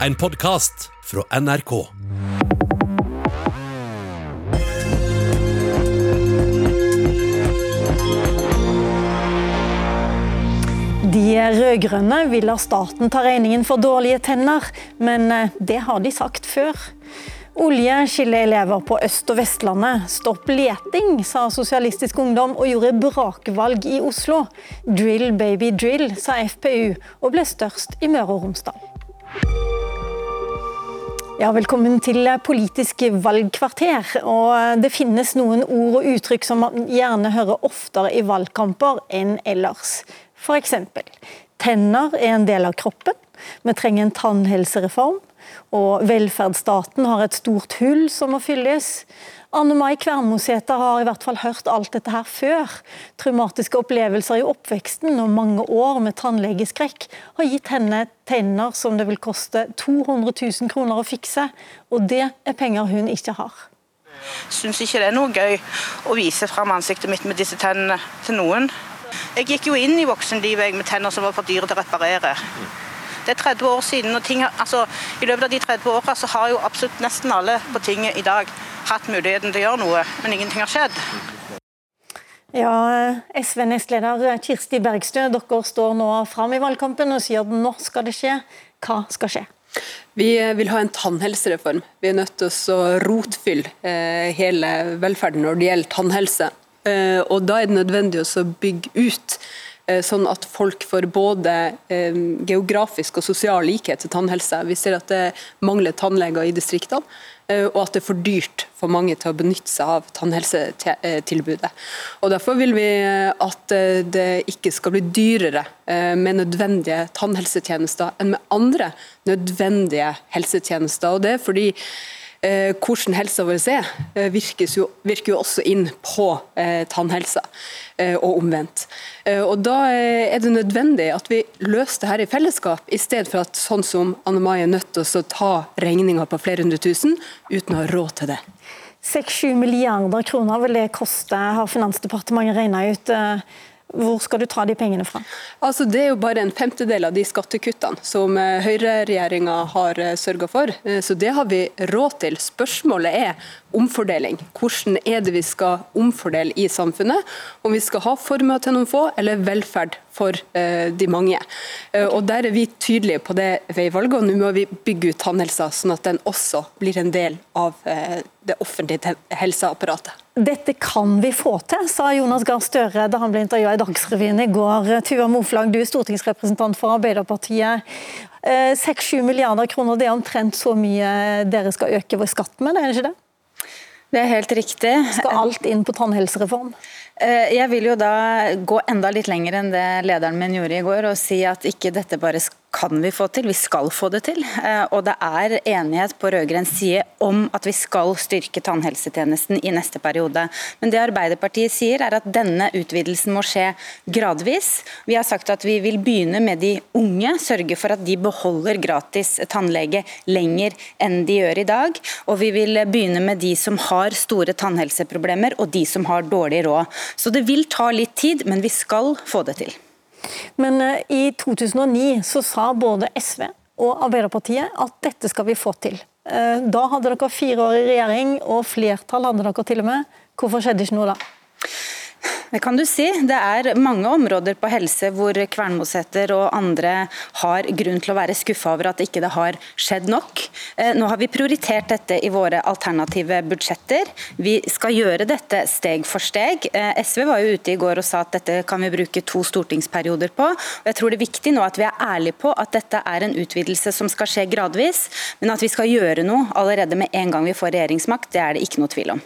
En podkast fra NRK. De rød-grønne vil la staten ta regningen for dårlige tenner, men eh, det har de sagt før. Olje skiller elever på Øst- og Vestlandet. Stopp leting, sa Sosialistisk Ungdom og gjorde brakvalg i Oslo. Drill baby drill, sa FpU, og ble størst i Møre og Romsdal. Ja, velkommen til Politisk valgkvarter. Og det finnes noen ord og uttrykk som man gjerne hører oftere i valgkamper enn ellers. F.eks.: Tenner er en del av kroppen. Vi trenger en tannhelsereform. Og velferdsstaten har et stort hull som må fylles. Anne Mai Kvernmosæter har i hvert fall hørt alt dette her før. Traumatiske opplevelser i oppveksten og mange år med tannlegeskrekk har gitt henne tenner som det vil koste 200 000 kroner å fikse, og det er penger hun ikke har. Jeg Syns ikke det er noe gøy å vise fram ansiktet mitt med disse tennene til noen. Jeg gikk jo inn i voksenlivet med tenner som var for dyre til å reparere. Det er 30 år siden, og ting, altså, I løpet av de 30 åra har jo absolutt nesten alle på tinget i dag hatt muligheten til å gjøre noe, men ingenting har skjedd. Ja, SV-nestleder Kirsti Bergstø, dere står nå fram i valgkampen og sier at nå skal det skje. Hva skal skje? Vi vil ha en tannhelsereform. Vi er nødt til å rotfylle eh, hele velferden når det gjelder tannhelse. Eh, og Da er det nødvendig å bygge ut eh, sånn at folk får både geografisk og sosial likhet til tannhelse. Vi ser at det mangler tannleger i distriktene. Eh, og at det er for dyrt for mange til å benytte seg av tannhelsetilbudet. Og Derfor vil vi eh, at eh, det ikke skal bli dyrere med nødvendige tannhelsetjenester enn med andre nødvendige helsetjenester. Og det er fordi hvordan helsa vår er, eh, jo, virker jo også inn på eh, tannhelsa, og omvendt. Og Da er det nødvendig at vi løser det her i fellesskap, i stedet for at sånn som Anne Mai er nødt til å ta regninga på flere hundre tusen uten å ha råd til det. 6-7 milliarder kroner vil det koste, har Finansdepartementet regna ut. Hvor skal du ta de pengene fra? Altså, det er jo bare en femtedel av de skattekuttene som eh, høyreregjeringa har eh, sørga for. Eh, så det har vi råd til. Spørsmålet er omfordeling. Hvordan er det vi skal omfordele i samfunnet? Om vi skal ha formue til noen få, eller velferd for de mange. Og Der er vi tydelige på det veivalget, og nå må vi bygge ut tannhelsa, sånn at den også blir en del av det offentlige helseapparatet. Dette kan vi få til, sa Jonas Gahr Støre da han ble intervjua i Dagsrevyen i går. Tuva Moflag, du er stortingsrepresentant for Arbeiderpartiet. 6-7 eh, milliarder kroner, det er omtrent så mye dere skal øke vår skatt med, er det ikke det? Det er helt riktig. Skal alt inn på tannhelsereform? Eh, jeg vil jo da gå enda litt lenger enn det lederen min gjorde i går, og si at ikke dette bare kan vi få til, vi skal få det til. Eh, og det er enighet på rød-grønn side om at vi skal styrke tannhelsetjenesten i neste periode. Men det Arbeiderpartiet sier er at denne utvidelsen må skje gradvis. Vi har sagt at vi vil begynne med de unge, sørge for at de beholder gratis tannlege lenger enn de gjør i dag. Og vi vil begynne med de som har store tannhelseproblemer og de som har dårlig råd. Så det vil ta litt tid, men vi skal få det til. Men eh, i 2009 så sa både SV og Arbeiderpartiet at dette skal vi få til. Eh, da hadde dere fire år i regjering, og flertall hadde dere til og med. Hvorfor skjedde ikke noe da? Det kan du si. Det er mange områder på helse hvor Kvernmoseter og andre har grunn til å være skuffa over at ikke det har skjedd nok. Eh, nå har vi prioritert dette i våre alternative budsjetter. Vi skal gjøre dette steg for steg. Eh, SV var jo ute i går og sa at dette kan vi bruke to stortingsperioder på. Og jeg tror det er viktig nå at vi er ærlige på at dette er en utvidelse som skal skje gradvis, men at vi skal gjøre noe allerede med en gang vi får regjeringsmakt, det er det ikke noe tvil om.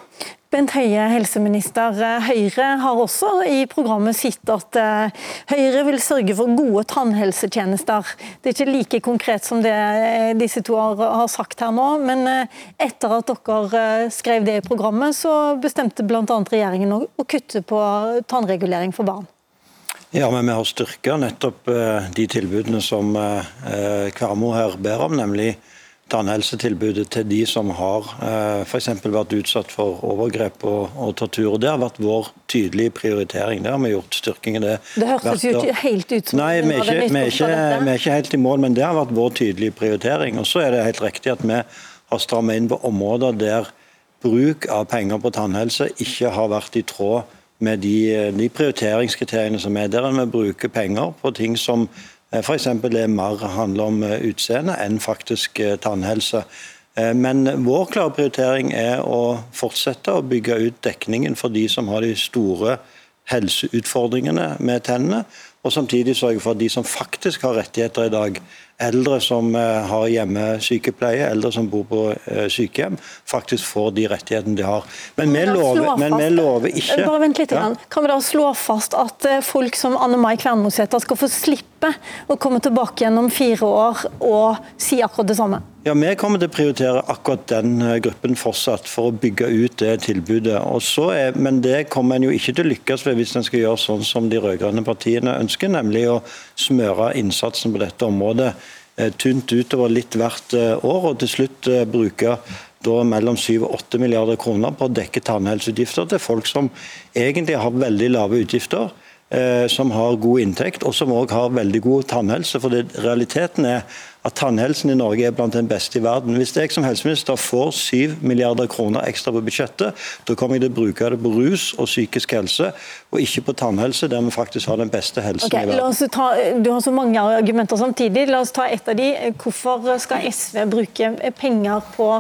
Bent Høie, helseminister. Høyre har også i programmet sitt at eh, Høyre vil sørge for gode tannhelsetjenester. Det er ikke like konkret som det eh, disse to har sagt her nå, men eh, etter at dere skrev det i programmet, så bestemte bl.a. regjeringen å kutte på tannregulering for barn. Ja, men vi har styrka nettopp de tilbudene som Kvermo her ber om, nemlig tannhelsetilbudet til de som har eh, f.eks. vært utsatt for overgrep og, og, tortur. Det har vært vår tydelige prioritering. Det har vi gjort styrking i det. Det hørtes jo ikke helt ut som Nei, vi er, ikke, vi, er ikke, vi er ikke helt i mål, men det har vært vår tydelige prioritering. Og så er det helt riktig at vi har strammet inn på områder der bruk av penger på tannhelse ikke har vært i tråd med de, de prioriteringskriteriene som er der. Vi bruker penger på ting som F.eks. det mer handler om eh, utseende enn faktisk eh, tannhelse. Men vår klare prioritering er å fortsette å bygge ut dekningen for de som har de store helseutfordringene med tennene, og samtidig sørge for at de som faktisk har rettigheter i dag, eldre som har hjemmesykepleie, eldre som bor på sykehjem, faktisk får de rettighetene de har. Men vi lover, men vi lover ikke Bare vent litt. Ja. Kan vi da slå fast at folk som Anne Mai Kvernmosæter skal få slippe slippe å komme tilbake gjennom fire år og si akkurat det samme? Ja, Vi kommer til å prioritere akkurat den eh, gruppen fortsatt, for å bygge ut det tilbudet. Er, men det kommer en jo ikke til å lykkes ved hvis en skal gjøre sånn som de rød-grønne partiene ønsker, nemlig å smøre innsatsen på dette området eh, tynt utover litt hvert eh, år, og til slutt bruke da mellom 7 og 8 milliarder kroner på å dekke tannhelseutgifter til folk som egentlig har veldig lave utgifter som har god inntekt, og som òg har veldig god tannhelse. For realiteten er at tannhelsen i Norge er blant den beste i verden. Hvis jeg som helseminister får 7 milliarder kroner ekstra på budsjettet, da kommer jeg til å bruke det på rus og psykisk helse, og ikke på tannhelse, der vi faktisk har den beste helsen okay, i verden. Ta, du har så mange argumenter samtidig. La oss ta et av de. Hvorfor skal SV bruke penger på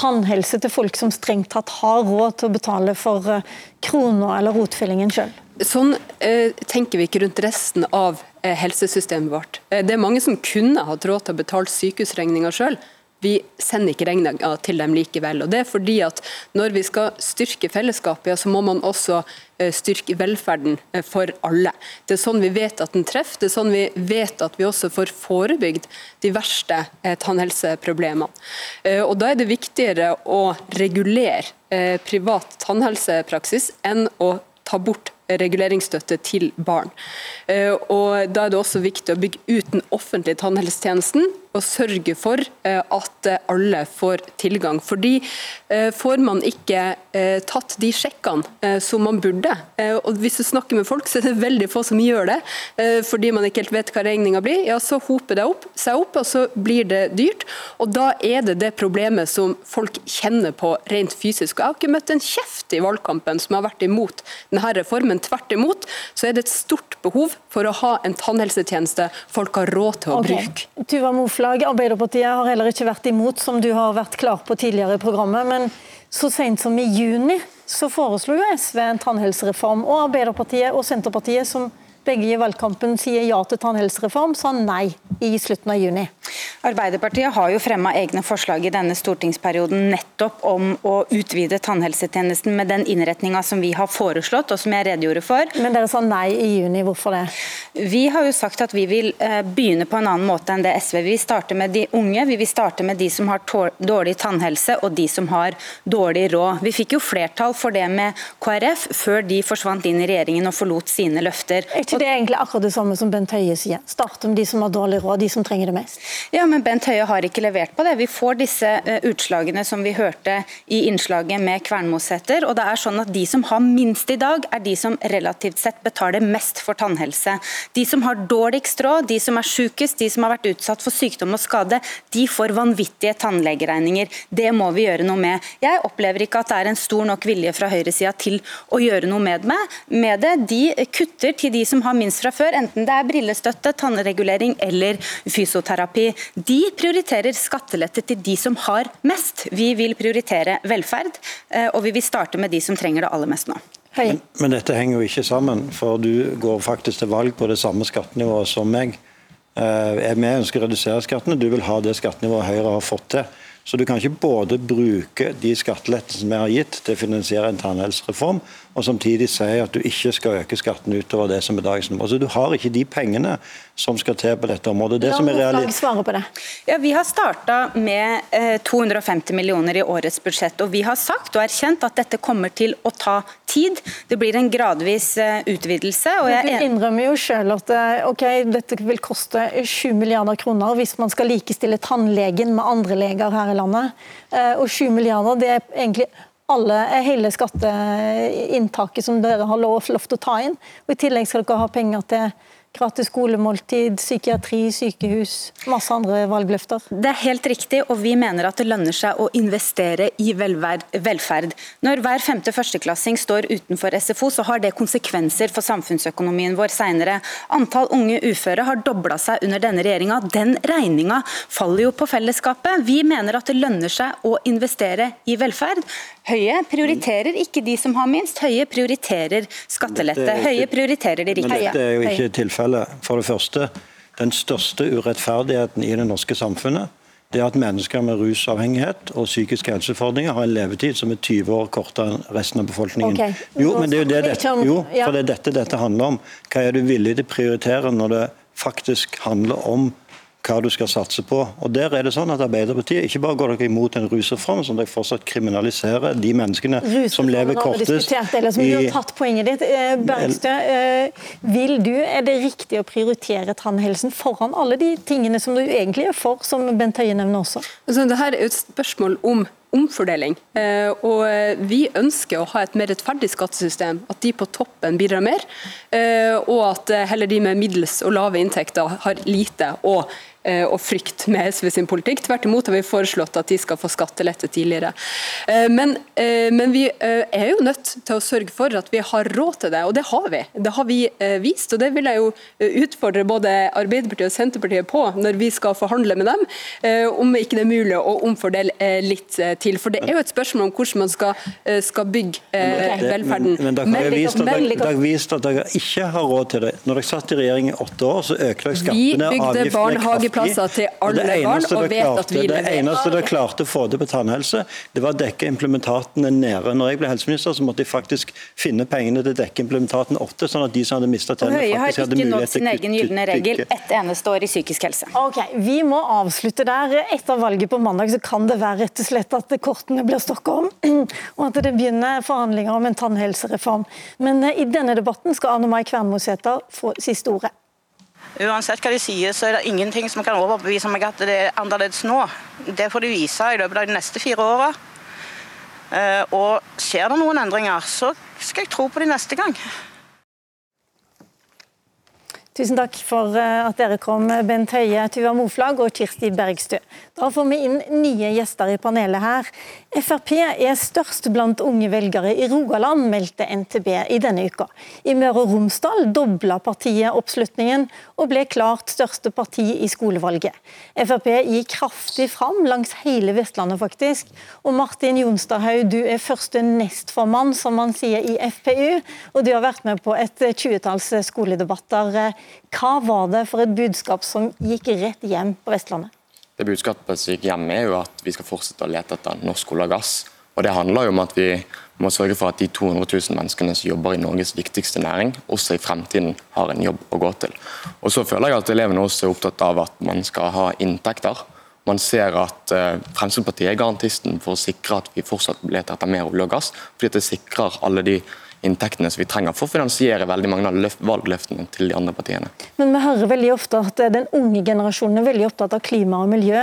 tannhelse til folk som strengt tatt har råd til å betale for krona kroner eller rotfyllingen sjøl? Sånn eh, tenker vi ikke rundt resten av eh, helsesystemet vårt. Eh, det er mange som kunne hatt råd til å betale sykehusregninga sjøl. Vi sender ikke regninga til dem likevel. og det er fordi at Når vi skal styrke fellesskapet, ja, så må man også eh, styrke velferden eh, for alle. Det er sånn vi vet at den treffer, det er sånn vi vet at vi også får forebygd de verste eh, tannhelseproblemene. Og Da er det viktigere å regulere privat tannhelsepraksis enn å ta bort reguleringsstøtte til barn. Eh, og Da er det også viktig å bygge ut den offentlige tannhelsetjenesten og sørge for eh, at alle får tilgang. Fordi eh, Får man ikke tatt de sjekkene som man burde, og hvis du snakker med folk, så er det veldig få som gjør det, fordi man ikke helt vet hva regninga blir, ja, så hoper det opp, seg opp, og så blir det dyrt. Og Da er det det problemet som folk kjenner på rent fysisk. Jeg har ikke møtt en kjeft i valgkampen som har vært imot denne reformen. Tvert imot så er det et stort behov for å ha en tannhelsetjeneste folk har råd til å okay. bruke. Tuva Mofla, forslag. Arbeiderpartiet har heller ikke vært imot, som du har vært klar på tidligere i programmet. Men så sent som i juni så foreslo jo SV en tannhelsereform. Og Arbeiderpartiet og Senterpartiet, som begge i valgkampen sier ja til tannhelsereform, sa nei i slutten av juni. Arbeiderpartiet har jo fremma egne forslag i denne stortingsperioden nettopp om å utvide tannhelsetjenesten med den innretninga som vi har foreslått og som jeg redegjorde for. Men dere sa nei i juni, hvorfor det? Vi har jo sagt at vi vil eh, begynne på en annen måte enn det SV. Vi vil starte med de unge, vi vil starte med de som har dårlig tannhelse og de som har dårlig råd. Vi fikk jo flertall for det med KrF før de forsvant inn i regjeringen og forlot sine løfter. Er ikke det egentlig akkurat det samme som Bent Høie sier? Starte med de som har dårlig råd, de som trenger det mest? Ja, men Bent Høie har ikke levert på det. Vi får disse uh, utslagene som vi hørte i innslaget med Kvernmosæter. Og det er sånn at de som har minst i dag, er de som relativt sett betaler mest for tannhelse. De som har dårligst råd, de som er sykest, de som har vært utsatt for sykdom og skade, de får vanvittige tannlegeregninger. Det må vi gjøre noe med. Jeg opplever ikke at det er en stor nok vilje fra høyresida til å gjøre noe med, med det. De kutter til de som har minst fra før, enten det er brillestøtte, tannregulering eller fysioterapi. De prioriterer skattelette til de som har mest. Vi vil prioritere velferd, eh, og vi vil starte med de som trenger det aller mest nå. Men, men, dette henger jo ikke sammen, for du går faktisk til valg på det samme skattenivået som meg. Eh, vi ønsker å redusere skattene, du vil ha det skattenivået Høyre har fått til. Så du kan ikke både bruke de skattelettelsene vi har gitt til å finansiere en tannhelsereform, og samtidig sier at du ikke skal øke skattene utover det som er dagens nivå. Så Du har ikke de pengene som skal til på dette området. Det som er svare på det. Ja, Vi har starta med eh, 250 millioner i årets budsjett, og vi har sagt og erkjent at dette kommer til å ta tid. Det blir en gradvis eh, utvidelse. og jeg... Du innrømmer jo selv at eh, okay, dette vil koste 7 milliarder kroner hvis man skal likestille tannlegen med andre leger her i landet. Eh, og 7 milliarder det er egentlig alle, hele skatteinntaket som dere har lov, lov til å ta inn. Og I tillegg skal dere ha penger til Gratis skolemåltid, psykiatri, sykehus, masse andre valgløfter. Det er helt riktig, og vi mener at det lønner seg å investere i velferd. Når hver femte førsteklassing står utenfor SFO, så har det konsekvenser for samfunnsøkonomien vår seinere. Antall unge uføre har dobla seg under denne regjeringa. Den regninga faller jo på fellesskapet. Vi mener at det lønner seg å investere i velferd. Høie prioriterer ikke de som har minst, Høie prioriterer skattelette. Høie prioriterer de rike. Men dette er jo ikke tilfellet. For det første, den største urettferdigheten i det norske samfunnet det er at mennesker med rusavhengighet og psykiske helseutfordringer har en levetid som er 20 år kortere enn resten av befolkningen. Okay. Jo, men det er jo, det, dette, jo, for det er dette dette handler om. Hva er du villig til å prioritere når det faktisk handler om hva du skal satse på. Og der er det sånn at Arbeiderpartiet ikke bare går dere imot en rusreform, som dere fortsatt kriminaliserer de menneskene som lever kortest eller som du har tatt poenget ditt. Eh, Bergstø, eh, vil du, er det riktig å prioritere tannhelsen foran alle de tingene som du egentlig er for, som Bent Høie nevner også? Altså, Dette er et spørsmål om omfordeling. Eh, og Vi ønsker å ha et mer rettferdig skattesystem, at de på toppen bidrar mer. Og at heller de med middels og lave inntekter har lite Eh, og frykt med SV sin politikk. Tvert imot har vi foreslått at de skal få skattelette tidligere. Eh, men, eh, men, vi er jo nødt til å sørge for at vi har råd til det, og det har vi. Det har vi vist, og det vil jeg jo utfordre både Arbeiderpartiet og Senterpartiet på når vi skal forhandle med dem, om ikke det er mulig å omfordele litt til. For det er jo et spørsmål om hvordan man skal, skal bygge velferden. Men, men dere har vist at dere, dere vist at dere ikke har råd til det. Når dere satt i regjering i åtte år, så økte dere skattene avgiftene plasser til alle barn, og vet klarte, at vi leverer. Det eneste dere klarte å få til på tannhelse, det var å dekke implementatene nede. Når jeg ble helseminister, så måtte de faktisk finne pengene til å dekke implementaten åtte, sånn at de som hadde mista tennene, faktisk hadde mulighet til å kutte. Høie har ikke nådd sin egen gylne regel ett eneste år i psykisk helse. Ok, Vi må avslutte der. Etter valget på mandag så kan det være rett og slett at kortene blir stokka om, og at det begynner forhandlinger om en tannhelsereform. Men eh, i denne debatten skal Anne Mai Kvernmosæter få siste ordet. Uansett hva de sier, så er det ingenting som kan overbevise meg at det er annerledes nå. Det får de vise i løpet av de neste fire åra. Eh, og skjer det noen endringer, så skal jeg tro på de neste gang. Tusen takk for eh, at dere kom, Bent Høie, Tuva Moflag og Kirsti Bergstø. Da får vi inn nye gjester i panelet her. Frp er størst blant unge velgere i Rogaland, meldte NTB i denne uka. I Møre og Romsdal dobla partiet oppslutningen, og ble klart største parti i skolevalget. Frp gikk kraftig fram langs hele Vestlandet, faktisk. Og Martin Jonstadhaug, du er første nestformann, som man sier i FPU, og du har vært med på et tjuetalls skoledebatter. Hva var det for et budskap som gikk rett hjem på Vestlandet? Det Budskapet som gikk hjem er jo at vi skal fortsette å lete etter norsk olje og gass. Og Det handler jo om at vi må sørge for at de 200 000 menneskene som jobber i Norges viktigste næring, også i fremtiden har en jobb å gå til. Og Så føler jeg at elevene også er opptatt av at man skal ha inntekter. Man ser at uh, Fremskrittspartiet er garantisten for å sikre at vi fortsatt leter etter mer olje og gass, fordi det sikrer alle de inntektene som vi trenger for å finansiere veldig mange av valgløftene til de andre partiene. Men vi hører veldig ofte at den unge generasjonen er veldig opptatt av klima og miljø.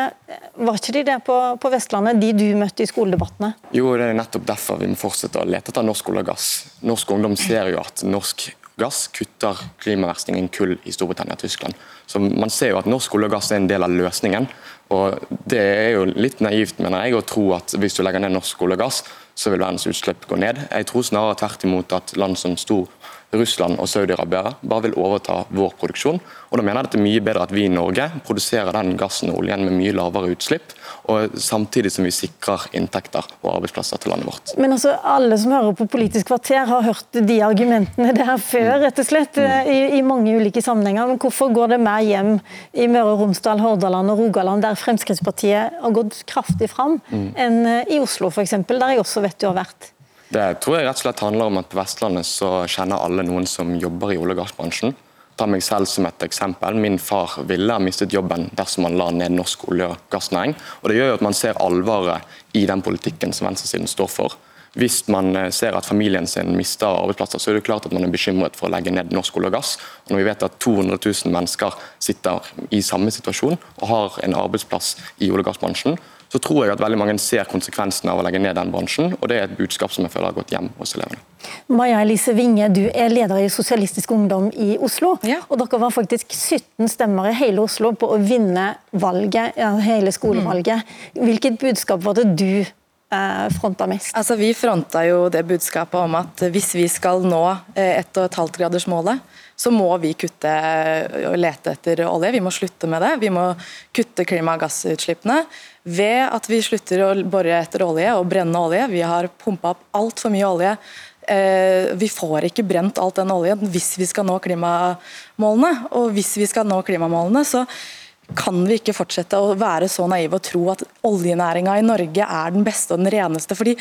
Var ikke de det på, på Vestlandet, de du møtte i skoledebattene? Jo, det er nettopp derfor vi må fortsette å lete etter norsk olje og gass. Norsk ungdom ser jo at norsk gass kutter klimaverstingen kull i Storbritannia og Tyskland. Så Man ser jo at norsk olje og gass er en del av løsningen. og Det er jo litt naivt mener jeg, å tro at hvis du legger ned norsk olje og gass, så vil verdens utslipp gå ned. Jeg tror snarere tvert imot at land som stor Russland og Saudi-Arabia bare vil overta vår produksjon. Og da mener jeg at det er mye bedre at vi i Norge produserer den gassen og oljen med mye lavere utslipp, og samtidig som vi sikrer inntekter og arbeidsplasser til landet vårt. Men altså, Alle som hører på Politisk kvarter har hørt de argumentene der før, rett og slett, i, i mange ulike sammenhenger. Men hvorfor går det mer hjem i Møre og Romsdal, Hordaland og Rogaland, der Fremskrittspartiet har gått kraftig fram mm. enn i Oslo f.eks., der jeg også vet du har vært. Det tror jeg rett og slett handler om at på Vestlandet så kjenner alle noen som jobber i olje- og gassbransjen. Ta meg selv som et eksempel. Min far ville ha mistet jobben dersom han la ned norsk olje- og gassnæring. Og Det gjør jo at man ser alvoret i den politikken som venstresiden står for. Hvis man eh, ser at familien sin mister arbeidsplasser, så er det klart at man er bekymret for å legge ned norsk olje og gass. Og når vi vet at 200 000 mennesker sitter i samme situasjon og har en arbeidsplass i olje- og gassbransjen, så tror jeg at veldig mange ser konsekvensene av å legge ned den bransjen. og Det er et budskap som jeg føler har gått hjem hos elevene. Maja Elise Winge, du er leder i Sosialistisk Ungdom i Oslo. Ja. og Dere var faktisk 17 stemmer i hele Oslo på å vinne valget, ja, hele skolevalget. Hvilket budskap var det du fronta mest? Altså, vi fronta jo det budskapet om at hvis vi skal nå 1,5-gradersmålet, eh, så må vi kutte og lete etter olje. Vi må slutte med det. Vi må kutte klimagassutslippene ved at vi slutter å bore etter olje og brenne olje. Vi har pumpa opp altfor mye olje. Eh, vi får ikke brent alt den oljen hvis vi skal nå klimamålene. Og hvis vi skal nå klimamålene, så kan vi ikke fortsette å være så naive og tro at oljenæringa i Norge er den beste og den reneste. fordi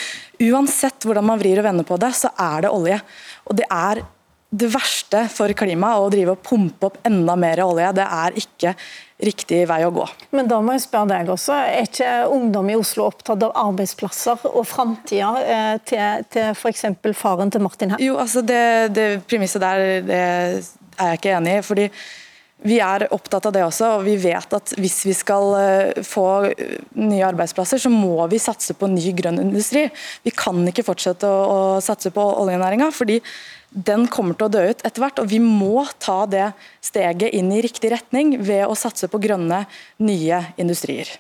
Uansett hvordan man vrir og vender på det, så er det olje. Og det er det verste for klimaet å drive og pumpe opp enda mer olje. Det er ikke riktig vei å gå. Men da må jeg spørre deg også, Er ikke ungdom i Oslo opptatt av arbeidsplasser og framtida eh, til, til f.eks. faren til Martin her? Jo, altså det, det premisset der det er jeg ikke enig i. fordi vi er opptatt av det også, og vi vet at hvis vi skal eh, få eh, nye arbeidsplasser, så må vi satse på ny grønn industri. Vi kan ikke fortsette å, å satse på oljenæringa, fordi den kommer til å dø ut etter hvert. Og vi må ta det steget inn i riktig retning ved å satse på grønne, nye industrier.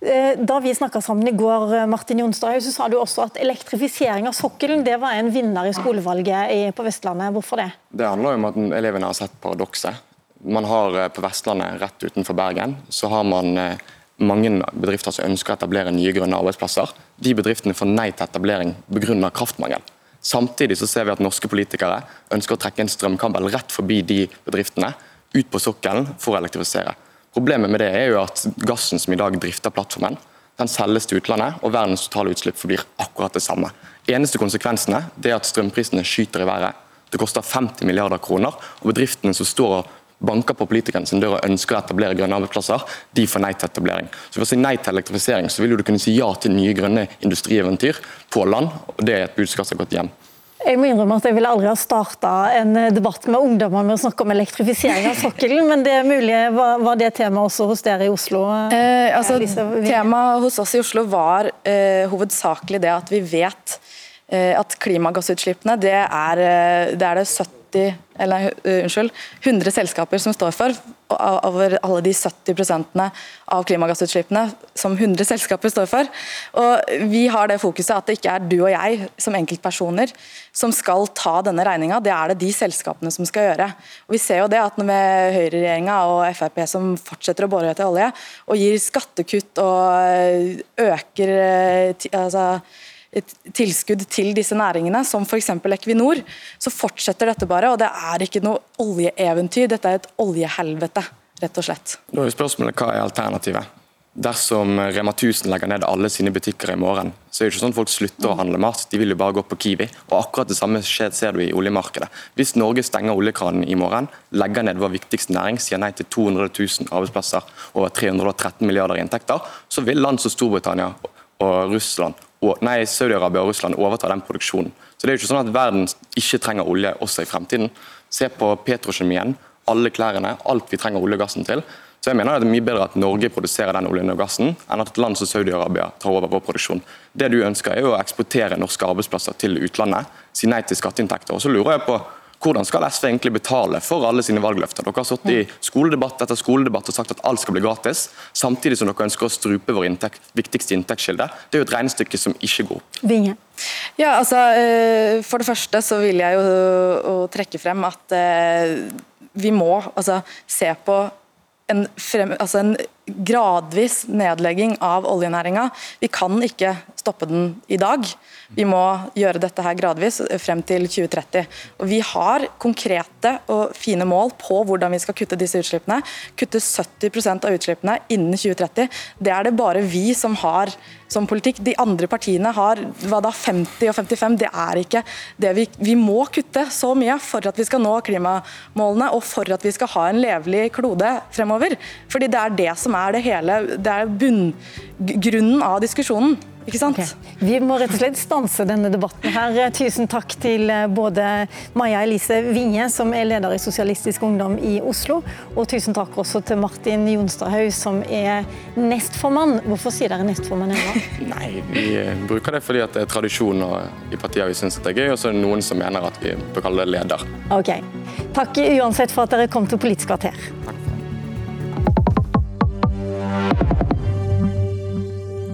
Eh, da vi snakka sammen i går, Martin Jonstad, så sa du også at elektrifisering av sokkelen det var en vinner i skolevalget på Vestlandet. Hvorfor det? Det handler om at elevene har sett paradokset man har eh, På Vestlandet, rett utenfor Bergen, så har man eh, mange bedrifter som ønsker å etablere nye grønne arbeidsplasser. De bedriftene får nei til etablering pga. kraftmangel. Samtidig så ser vi at norske politikere ønsker å trekke en strømkabel rett forbi de bedriftene, ut på sokkelen for å elektrifisere. Problemet med det er jo at gassen som i dag drifter plattformen, den selges til utlandet, og verdens totale utslipp forblir akkurat det samme. Eneste konsekvensene er at strømprisene skyter i været. Det koster 50 milliarder kroner, og bedriftene som står og banker på politikerne sin dør og ønsker å etablere grønne arbeidsplasser, de får nei til etablering. Så For å si nei til elektrifisering, så vil du kunne si ja til nye grønne industrieventyr på land. og Det er et budskap som har gått hjem. Jeg må innrømme at jeg ville aldri ha starta en debatt med ungdommer med å snakke om elektrifisering av sokkelen, men det er mulig var, var det tema også hos dere i Oslo? Eh, altså, Temaet hos oss i Oslo var eh, hovedsakelig det at vi vet eh, at klimagassutslippene det er, eh, det er det 70 70, eller, uh, unnskyld, 100 selskaper som står for, over alle de 70% av klimagassutslippene som 100 selskaper står for. Og Vi har det fokuset at det ikke er du og jeg som enkeltpersoner som skal ta denne regninga, det er det de selskapene som skal gjøre. Og Vi ser jo det at med høyreregjeringa og Frp som fortsetter å bore etter olje, og gir skattekutt og øker eh, altså, tilskudd til disse næringene, som f.eks. Equinor, så fortsetter dette bare. Og det er ikke noe oljeeventyr, dette er et oljehelvete, rett og slett. Da er spørsmålet hva er alternativet? Dersom Rema 1000 legger ned alle sine butikker i morgen, så er det ikke sånn at folk slutter å handle mat, de vil jo bare gå på Kiwi. Og akkurat det samme skjer, ser du i oljemarkedet. Hvis Norge stenger oljekranen i morgen, legger ned vår viktigste næring, sier nei til 200 000 arbeidsplasser over 313 milliarder i inntekter, så vil land som Storbritannia og Russland Saudi-Arabia og Russland overtar den produksjonen. Så Det er jo ikke sånn at verden ikke trenger olje også i fremtiden. Se på petrokjemien, alle klærne, alt vi trenger olje og gassen til. Så jeg mener at Det er mye bedre at Norge produserer den oljen og gassen, enn at et land som Saudi-Arabia tar over vår produksjon. Det du ønsker er jo å eksportere norske arbeidsplasser til utlandet, si nei til skatteinntekter. Og så lurer jeg på hvordan skal SV egentlig betale for alle sine valgløfter? Dere har sittet i skoledebatt etter skoledebatt og sagt at alt skal bli gratis, samtidig som dere ønsker å strupe vår inntekt, viktigste inntektskilde. Det er jo et regnestykke som ikke går opp. Vinge. Ja, altså, eh, For det første så vil jeg jo trekke frem at eh, vi må altså, se på en, frem, altså en gradvis nedlegging av oljenæringa. Vi kan ikke stoppe den i dag. Vi må gjøre dette her gradvis frem til 2030. Og Vi har konkrete og fine mål på hvordan vi skal kutte disse utslippene. Kutte 70% av utslippene innen 2030. Det er det bare vi som har som politikk. De andre partiene har hva da, 50 og 55. Det er ikke det vi, vi må kutte så mye for at vi skal nå klimamålene og for at vi skal ha en levelig klode fremover. Fordi det er det som er det hele, det er bunngrunnen av diskusjonen. Ikke sant? Okay. Vi må rett og slett stanse denne debatten her. Tusen takk til eh, både Maja Elise Winge, som er leder i Sosialistisk Ungdom i Oslo, og tusen takk også til Martin Jonstadhaug, som er nestformann. Hvorfor sier dere nestformann ennå? Nei, vi eh, bruker det fordi det er tradisjon i partiet vi syns det er gøy, og så er det noen som mener at vi bør kalle det leder. Ok. Takk uansett for at dere kom til Politisk kvarter. Takk.